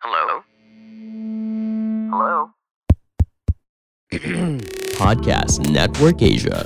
Hello? Hello? Podcast Network Asia.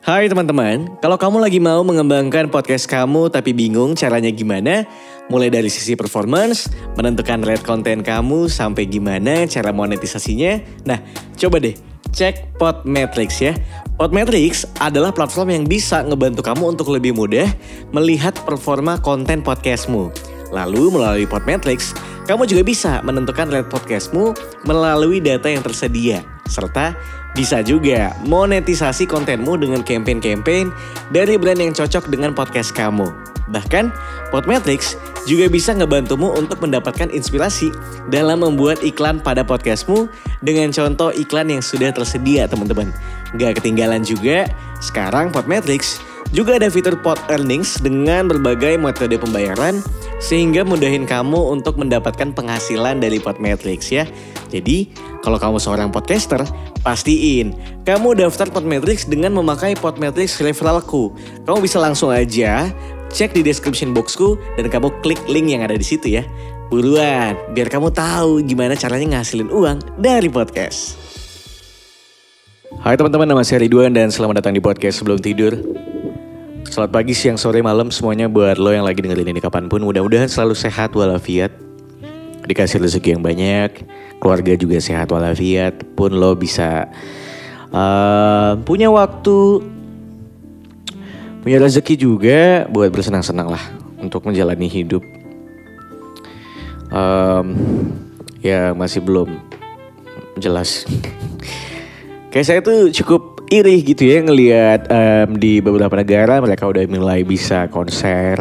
Hai teman-teman, kalau kamu lagi mau mengembangkan podcast kamu tapi bingung caranya gimana, mulai dari sisi performance, menentukan rate konten kamu, sampai gimana cara monetisasinya, nah coba deh cek Podmetrics ya. Podmetrics adalah platform yang bisa ngebantu kamu untuk lebih mudah melihat performa konten podcastmu. Lalu melalui Podmetrics, kamu juga bisa menentukan rate podcastmu melalui data yang tersedia. Serta bisa juga monetisasi kontenmu dengan campaign-campaign dari brand yang cocok dengan podcast kamu. Bahkan, Podmetrics juga bisa ngebantumu untuk mendapatkan inspirasi dalam membuat iklan pada podcastmu dengan contoh iklan yang sudah tersedia teman-teman. Gak ketinggalan juga, sekarang Podmetrics juga ada fitur Pod Earnings dengan berbagai metode pembayaran sehingga mudahin kamu untuk mendapatkan penghasilan dari Podmetrics ya. Jadi, kalau kamu seorang podcaster, pastiin kamu daftar Podmetrics dengan memakai Podmetrics referralku. Kamu bisa langsung aja cek di description boxku dan kamu klik link yang ada di situ ya. Buruan, biar kamu tahu gimana caranya ngasilin uang dari podcast. Hai teman-teman, nama saya Ridwan dan selamat datang di podcast sebelum tidur. Selamat pagi, siang, sore, malam semuanya buat lo yang lagi dengerin ini kapan pun. Mudah-mudahan selalu sehat walafiat. Dikasih rezeki yang banyak, keluarga juga sehat walafiat. Pun lo bisa uh, punya waktu, punya rezeki juga buat bersenang-senang lah untuk menjalani hidup. Um, ya masih belum jelas. Kayak saya tuh cukup iri gitu ya ngelihat um, di beberapa negara mereka udah mulai bisa konser,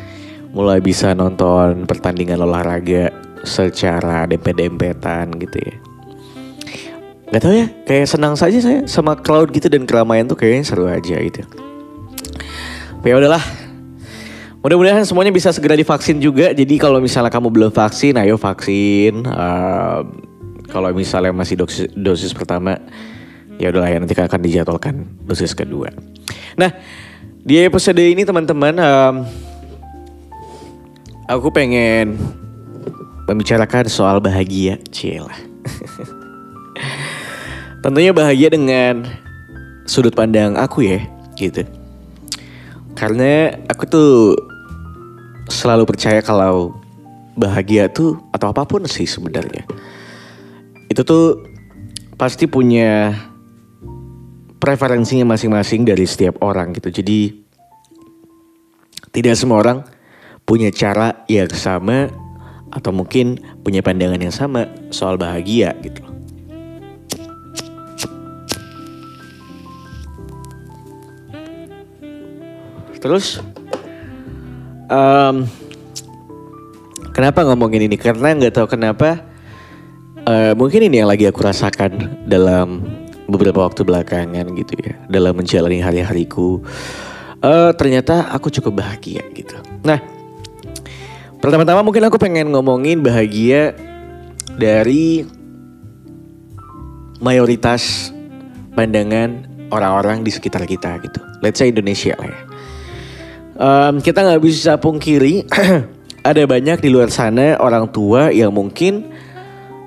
mulai bisa nonton pertandingan olahraga secara dempet-dempetan gitu ya. Gak tau ya, kayak senang saja saya sama crowd gitu dan keramaian tuh kayaknya seru aja gitu. Ya udahlah, Mudah-mudahan semuanya bisa segera divaksin juga. Jadi kalau misalnya kamu belum vaksin, ayo vaksin. Uh, kalau misalnya masih dosis, dosis pertama, ya udahlah ya nanti akan dijadwalkan dosis kedua. Nah di episode ini teman-teman, um, aku pengen membicarakan soal bahagia, cila. Tentunya bahagia dengan sudut pandang aku ya, gitu. Karena aku tuh selalu percaya kalau bahagia tuh atau apa pun sih sebenarnya. Itu tuh pasti punya preferensinya masing-masing dari setiap orang gitu. Jadi tidak semua orang punya cara yang sama atau mungkin punya pandangan yang sama soal bahagia gitu. Terus um, kenapa ngomongin ini? Karena nggak tahu kenapa. Uh, mungkin ini yang lagi aku rasakan dalam beberapa waktu belakangan gitu ya, dalam menjalani hari-hariku. Uh, ternyata aku cukup bahagia gitu. Nah, pertama-tama mungkin aku pengen ngomongin bahagia dari mayoritas pandangan orang-orang di sekitar kita gitu. Let's say Indonesia lah ya um, kita nggak bisa pungkiri ada banyak di luar sana orang tua yang mungkin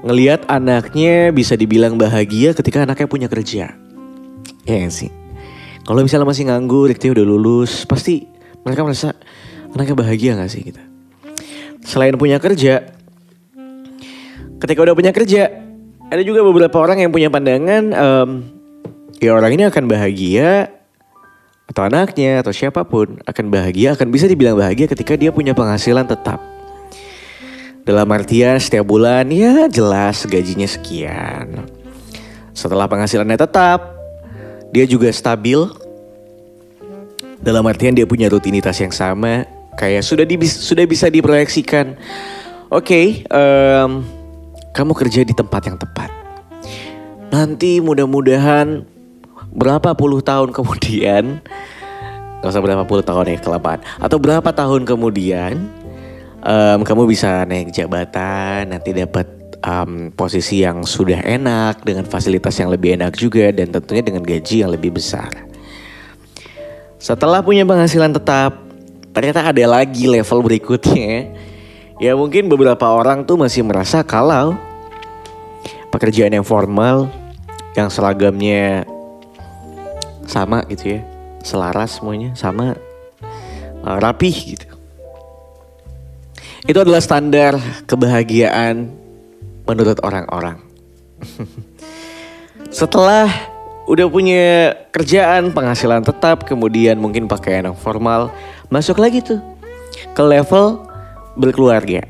ngelihat anaknya bisa dibilang bahagia ketika anaknya punya kerja. Ya gak sih. Kalau misalnya masih nganggur, dia udah lulus, pasti mereka merasa anaknya bahagia gak sih gitu. Selain punya kerja, ketika udah punya kerja, ada juga beberapa orang yang punya pandangan, um, ya orang ini akan bahagia atau anaknya atau siapa pun akan bahagia akan bisa dibilang bahagia ketika dia punya penghasilan tetap. Dalam artian setiap bulan ya jelas gajinya sekian. Setelah penghasilannya tetap, dia juga stabil. Dalam artian dia punya rutinitas yang sama, kayak sudah di, sudah bisa diproyeksikan. Oke, okay, um, kamu kerja di tempat yang tepat. Nanti mudah-mudahan berapa puluh tahun kemudian Gak usah berapa puluh tahun ya kelamaan Atau berapa tahun kemudian um, Kamu bisa naik jabatan Nanti dapat um, posisi yang sudah enak Dengan fasilitas yang lebih enak juga Dan tentunya dengan gaji yang lebih besar Setelah punya penghasilan tetap Ternyata ada lagi level berikutnya Ya mungkin beberapa orang tuh masih merasa kalau pekerjaan yang formal, yang seragamnya sama gitu ya, selaras semuanya, sama uh, rapih gitu. Itu adalah standar kebahagiaan menurut orang-orang. Setelah udah punya kerjaan, penghasilan tetap, kemudian mungkin pakaian yang formal, masuk lagi tuh ke level berkeluarga.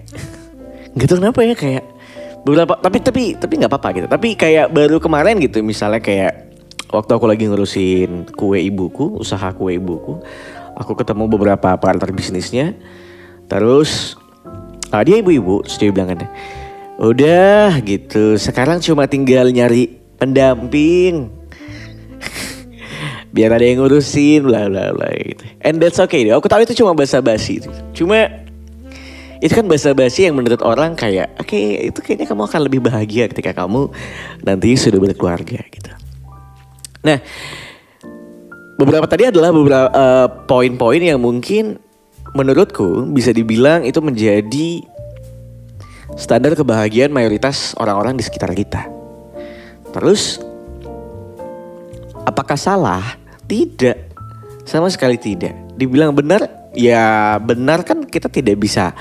Gitu kenapa ya kayak beberapa tapi tapi tapi nggak apa-apa gitu. Tapi kayak baru kemarin gitu misalnya kayak waktu aku lagi ngurusin kue ibuku, usaha kue ibuku, aku ketemu beberapa partner bisnisnya. Terus ah, dia ibu-ibu, dia bilang kan, udah gitu, sekarang cuma tinggal nyari pendamping. Biar ada yang ngurusin, bla bla bla gitu. And that's okay deh. Aku tahu itu cuma basa-basi. Cuma itu kan basa-basi yang menurut orang kayak, oke okay, itu kayaknya kamu akan lebih bahagia ketika kamu nanti sudah berkeluarga gitu. Nah, beberapa tadi adalah beberapa uh, poin-poin yang mungkin menurutku bisa dibilang itu menjadi standar kebahagiaan mayoritas orang-orang di sekitar kita. Terus, apakah salah? Tidak, sama sekali tidak. Dibilang benar, ya benar kan kita tidak bisa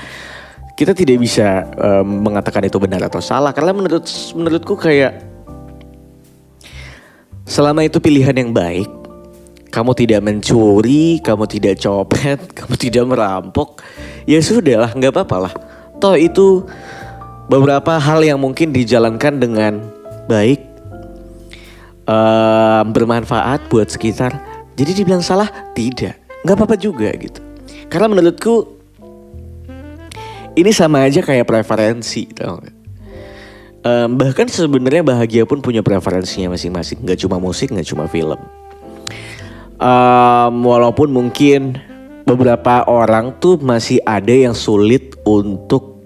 kita tidak bisa um, mengatakan itu benar atau salah karena menurut menurutku kayak selama itu pilihan yang baik kamu tidak mencuri, kamu tidak copet, kamu tidak merampok, ya sudah lah, nggak apa-apa lah. Toh itu beberapa hal yang mungkin dijalankan dengan baik, uh, bermanfaat buat sekitar. Jadi dibilang salah, tidak, nggak apa-apa juga gitu. Karena menurutku ini sama aja kayak preferensi, tau gak? Um, bahkan sebenarnya bahagia pun punya preferensinya masing-masing, nggak cuma musik, nggak cuma film um, walaupun mungkin beberapa orang tuh masih ada yang sulit untuk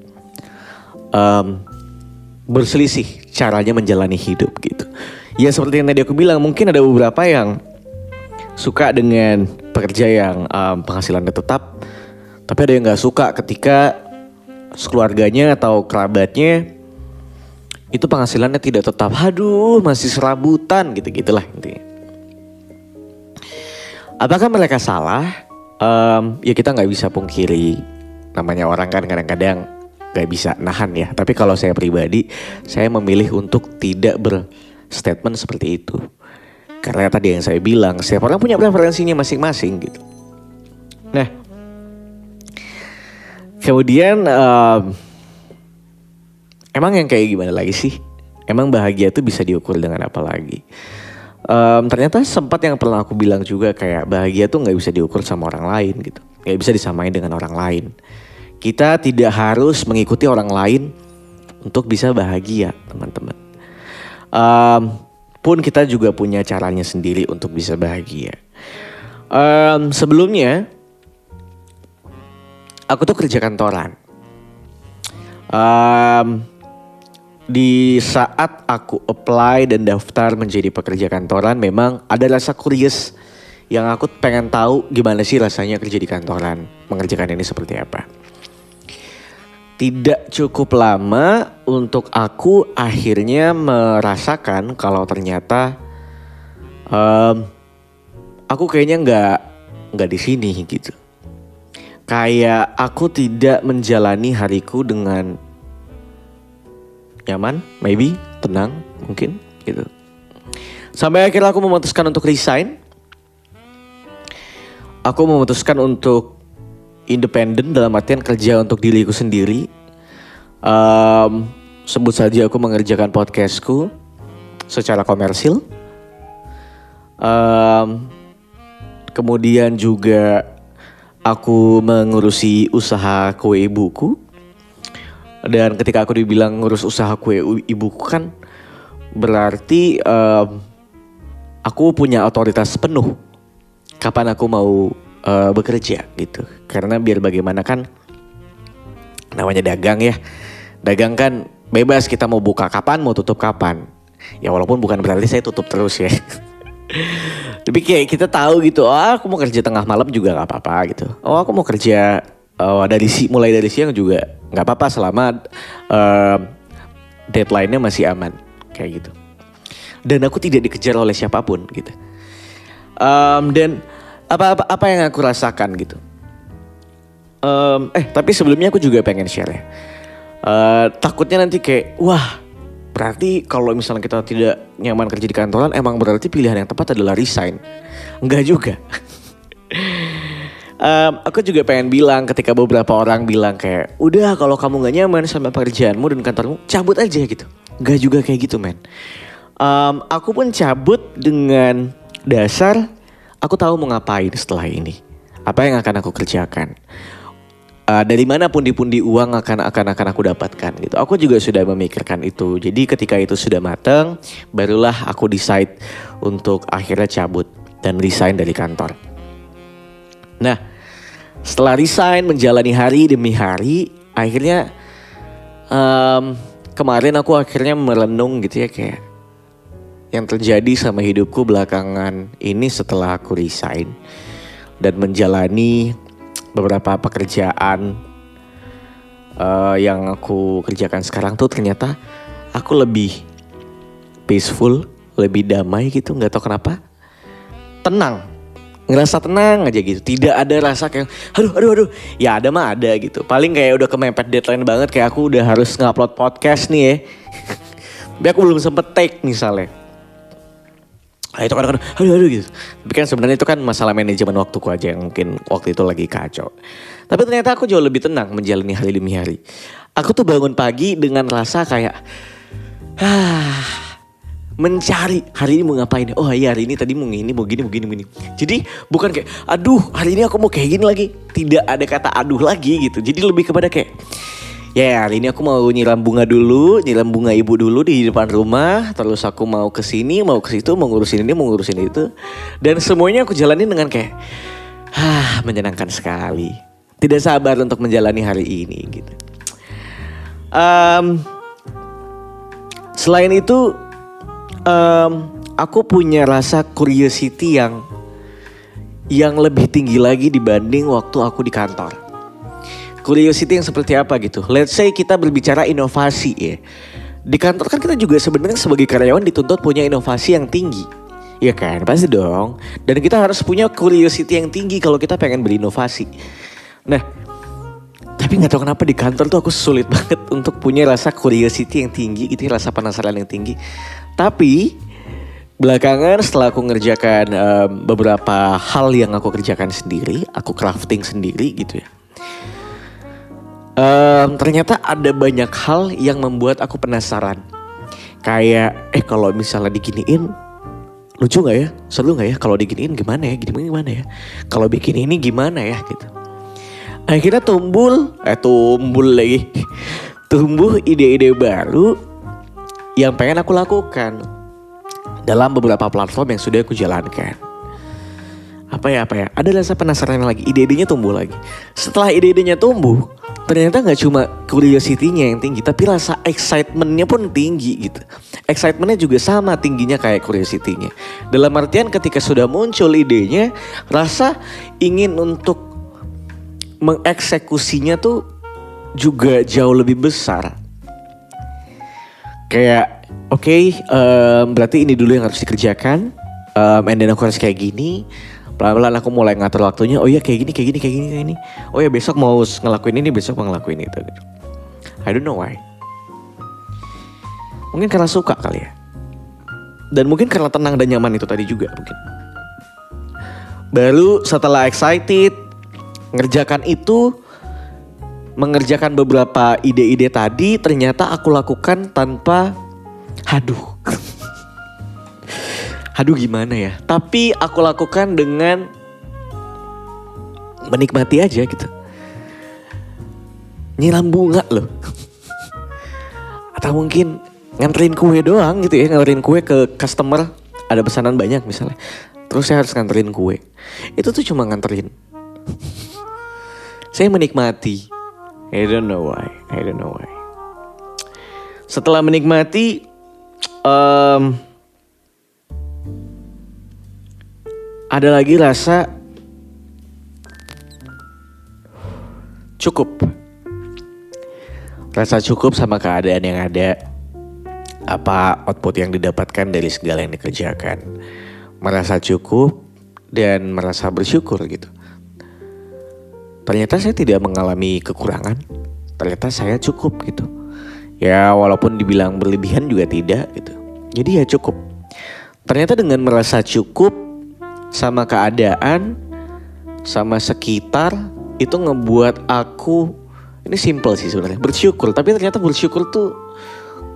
um, berselisih caranya menjalani hidup gitu. Ya seperti yang tadi aku bilang, mungkin ada beberapa yang suka dengan pekerja yang um, penghasilannya tetap, tapi ada yang nggak suka ketika keluarganya atau kerabatnya itu penghasilannya tidak tetap. Aduh, masih serabutan gitu gitulah intinya. Apakah mereka salah? Um, ya kita nggak bisa pungkiri. Namanya orang kan kadang-kadang nggak bisa nahan ya. Tapi kalau saya pribadi, saya memilih untuk tidak berstatement seperti itu. Karena tadi yang saya bilang, setiap orang punya preferensinya masing-masing gitu. Nah, kemudian um, emang yang kayak gimana lagi sih? Emang bahagia itu bisa diukur dengan apa lagi? Um, ternyata sempat yang pernah aku bilang juga kayak bahagia tuh nggak bisa diukur sama orang lain gitu. Nggak bisa disamain dengan orang lain. Kita tidak harus mengikuti orang lain untuk bisa bahagia teman-teman. Um, pun kita juga punya caranya sendiri untuk bisa bahagia. Um, sebelumnya aku tuh kerja kantoran. Um, di saat aku apply dan daftar menjadi pekerja kantoran memang ada rasa curious yang aku pengen tahu gimana sih rasanya kerja di kantoran mengerjakan ini seperti apa. Tidak cukup lama untuk aku akhirnya merasakan kalau ternyata um, aku kayaknya nggak nggak di sini gitu. Kayak aku tidak menjalani hariku dengan nyaman, maybe, tenang, mungkin gitu. Sampai akhirnya aku memutuskan untuk resign. Aku memutuskan untuk independen dalam artian kerja untuk diriku sendiri. Um, sebut saja aku mengerjakan podcastku secara komersil. Um, kemudian juga aku mengurusi usaha kue ibuku dan ketika aku dibilang ngurus usaha kue ibuku kan berarti um, aku punya otoritas penuh kapan aku mau uh, bekerja gitu. Karena biar bagaimana kan namanya dagang ya. Dagang kan bebas kita mau buka kapan, mau tutup kapan. Ya walaupun bukan berarti saya tutup terus ya. Tapi kayak kita tahu gitu, oh aku mau kerja tengah malam juga gak apa-apa gitu. Oh aku mau kerja oh, dari si mulai dari siang juga nggak apa-apa selama um, deadline-nya masih aman kayak gitu. Dan aku tidak dikejar oleh siapa pun gitu. Um, dan apa, apa apa yang aku rasakan gitu. Um, eh tapi sebelumnya aku juga pengen share ya. Uh, takutnya nanti kayak wah berarti kalau misalnya kita tidak nyaman kerja di kantoran emang berarti pilihan yang tepat adalah resign. Enggak juga um, aku juga pengen bilang ketika beberapa orang bilang kayak udah kalau kamu gak nyaman sama pekerjaanmu dan kantormu cabut aja gitu Gak juga kayak gitu men um, aku pun cabut dengan dasar aku tahu mau ngapain setelah ini apa yang akan aku kerjakan uh, dari mana pundi-pundi uang akan akan akan aku dapatkan gitu. Aku juga sudah memikirkan itu. Jadi ketika itu sudah matang, barulah aku decide untuk akhirnya cabut dan resign dari kantor. Nah, setelah resign menjalani hari demi hari, akhirnya um, kemarin aku akhirnya merenung gitu ya kayak yang terjadi sama hidupku belakangan ini setelah aku resign dan menjalani beberapa pekerjaan uh, yang aku kerjakan sekarang tuh ternyata aku lebih peaceful, lebih damai gitu, nggak tahu kenapa, tenang ngerasa tenang aja gitu. Tidak ada rasa kayak aduh aduh aduh. Ya ada mah ada gitu. Paling kayak udah kemepet deadline banget kayak aku udah harus ngupload podcast nih ya. Tapi aku belum sempet take misalnya. Nah, itu kadang-kadang aduh aduh gitu. Tapi kan sebenarnya itu kan masalah manajemen waktuku aja yang mungkin waktu itu lagi kacau. Tapi ternyata aku jauh lebih tenang menjalani hari demi hari. Aku tuh bangun pagi dengan rasa kayak ah mencari. Hari ini mau ngapain? Oh iya hari ini tadi mau ini mau gini mau gini mau gini. Jadi bukan kayak aduh hari ini aku mau kayak gini lagi. Tidak ada kata aduh lagi gitu. Jadi lebih kepada kayak ya hari ini aku mau nyiram bunga dulu nyiram bunga ibu dulu di depan rumah terus aku mau ke sini mau ke situ mau ngurusin ini mau ngurusin itu. Dan semuanya aku jalanin dengan kayak ah menyenangkan sekali. Tidak sabar untuk menjalani hari ini gitu. Um, selain itu um, aku punya rasa curiosity yang yang lebih tinggi lagi dibanding waktu aku di kantor. Curiosity yang seperti apa gitu? Let's say kita berbicara inovasi ya. Di kantor kan kita juga sebenarnya sebagai karyawan dituntut punya inovasi yang tinggi. Ya kan, pasti dong. Dan kita harus punya curiosity yang tinggi kalau kita pengen berinovasi. Nah, tapi nggak tahu kenapa di kantor tuh aku sulit banget untuk punya rasa curiosity yang tinggi gitu, rasa penasaran yang tinggi. Tapi belakangan setelah aku ngerjakan um, beberapa hal yang aku kerjakan sendiri, aku crafting sendiri gitu ya. Um, ternyata ada banyak hal yang membuat aku penasaran. Kayak eh kalau misalnya diginiin lucu nggak ya? Seru nggak ya? Kalau diginiin gimana ya? Gini gimana ya? Kalau bikin ini gimana ya? Gitu. Akhirnya tumbul, eh tumbul lagi, tumbuh ide-ide baru yang pengen aku lakukan dalam beberapa platform yang sudah aku jalankan. Apa ya, apa ya, ada rasa penasaran lagi, ide-idenya tumbuh lagi. Setelah ide-idenya tumbuh, ternyata nggak cuma curiosity-nya yang tinggi, tapi rasa excitement-nya pun tinggi gitu. Excitement-nya juga sama tingginya kayak curiosity-nya. Dalam artian ketika sudah muncul idenya, rasa ingin untuk mengeksekusinya tuh juga jauh lebih besar kayak oke okay, um, berarti ini dulu yang harus dikerjakan. Um, and then aku harus kayak gini. Pelan-pelan aku mulai ngatur waktunya. Oh iya kayak gini kayak gini kayak gini kayak gini. Oh ya besok mau ngelakuin ini besok mau ngelakuin itu. I don't know why. Mungkin karena suka kali ya. Dan mungkin karena tenang dan nyaman itu tadi juga mungkin. Baru setelah excited ngerjakan itu mengerjakan beberapa ide-ide tadi ternyata aku lakukan tanpa haduh. haduh gimana ya? Tapi aku lakukan dengan menikmati aja gitu. Nyiram bunga loh. Atau mungkin nganterin kue doang gitu ya, nganterin kue ke customer. Ada pesanan banyak misalnya. Terus saya harus nganterin kue. Itu tuh cuma nganterin. saya menikmati I don't know why. I don't know why. Setelah menikmati, um, ada lagi rasa cukup. Rasa cukup sama keadaan yang ada. Apa output yang didapatkan dari segala yang dikerjakan. Merasa cukup dan merasa bersyukur gitu. Ternyata saya tidak mengalami kekurangan. Ternyata saya cukup gitu. Ya walaupun dibilang berlebihan juga tidak gitu. Jadi ya cukup. Ternyata dengan merasa cukup sama keadaan, sama sekitar itu ngebuat aku ini simple sih sebenarnya bersyukur. Tapi ternyata bersyukur tuh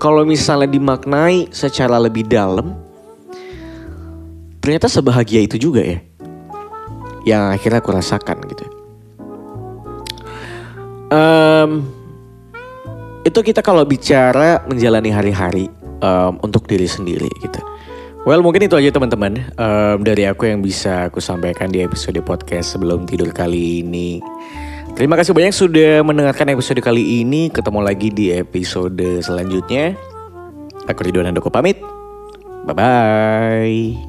kalau misalnya dimaknai secara lebih dalam, ternyata sebahagia itu juga ya, yang akhirnya aku rasakan gitu. Um, itu kita kalau bicara menjalani hari-hari um, untuk diri sendiri gitu. Well mungkin itu aja teman-teman um, dari aku yang bisa aku sampaikan di episode podcast sebelum tidur kali ini. Terima kasih banyak sudah mendengarkan episode kali ini. Ketemu lagi di episode selanjutnya. Aku Ridwan Handoko pamit. Bye-bye.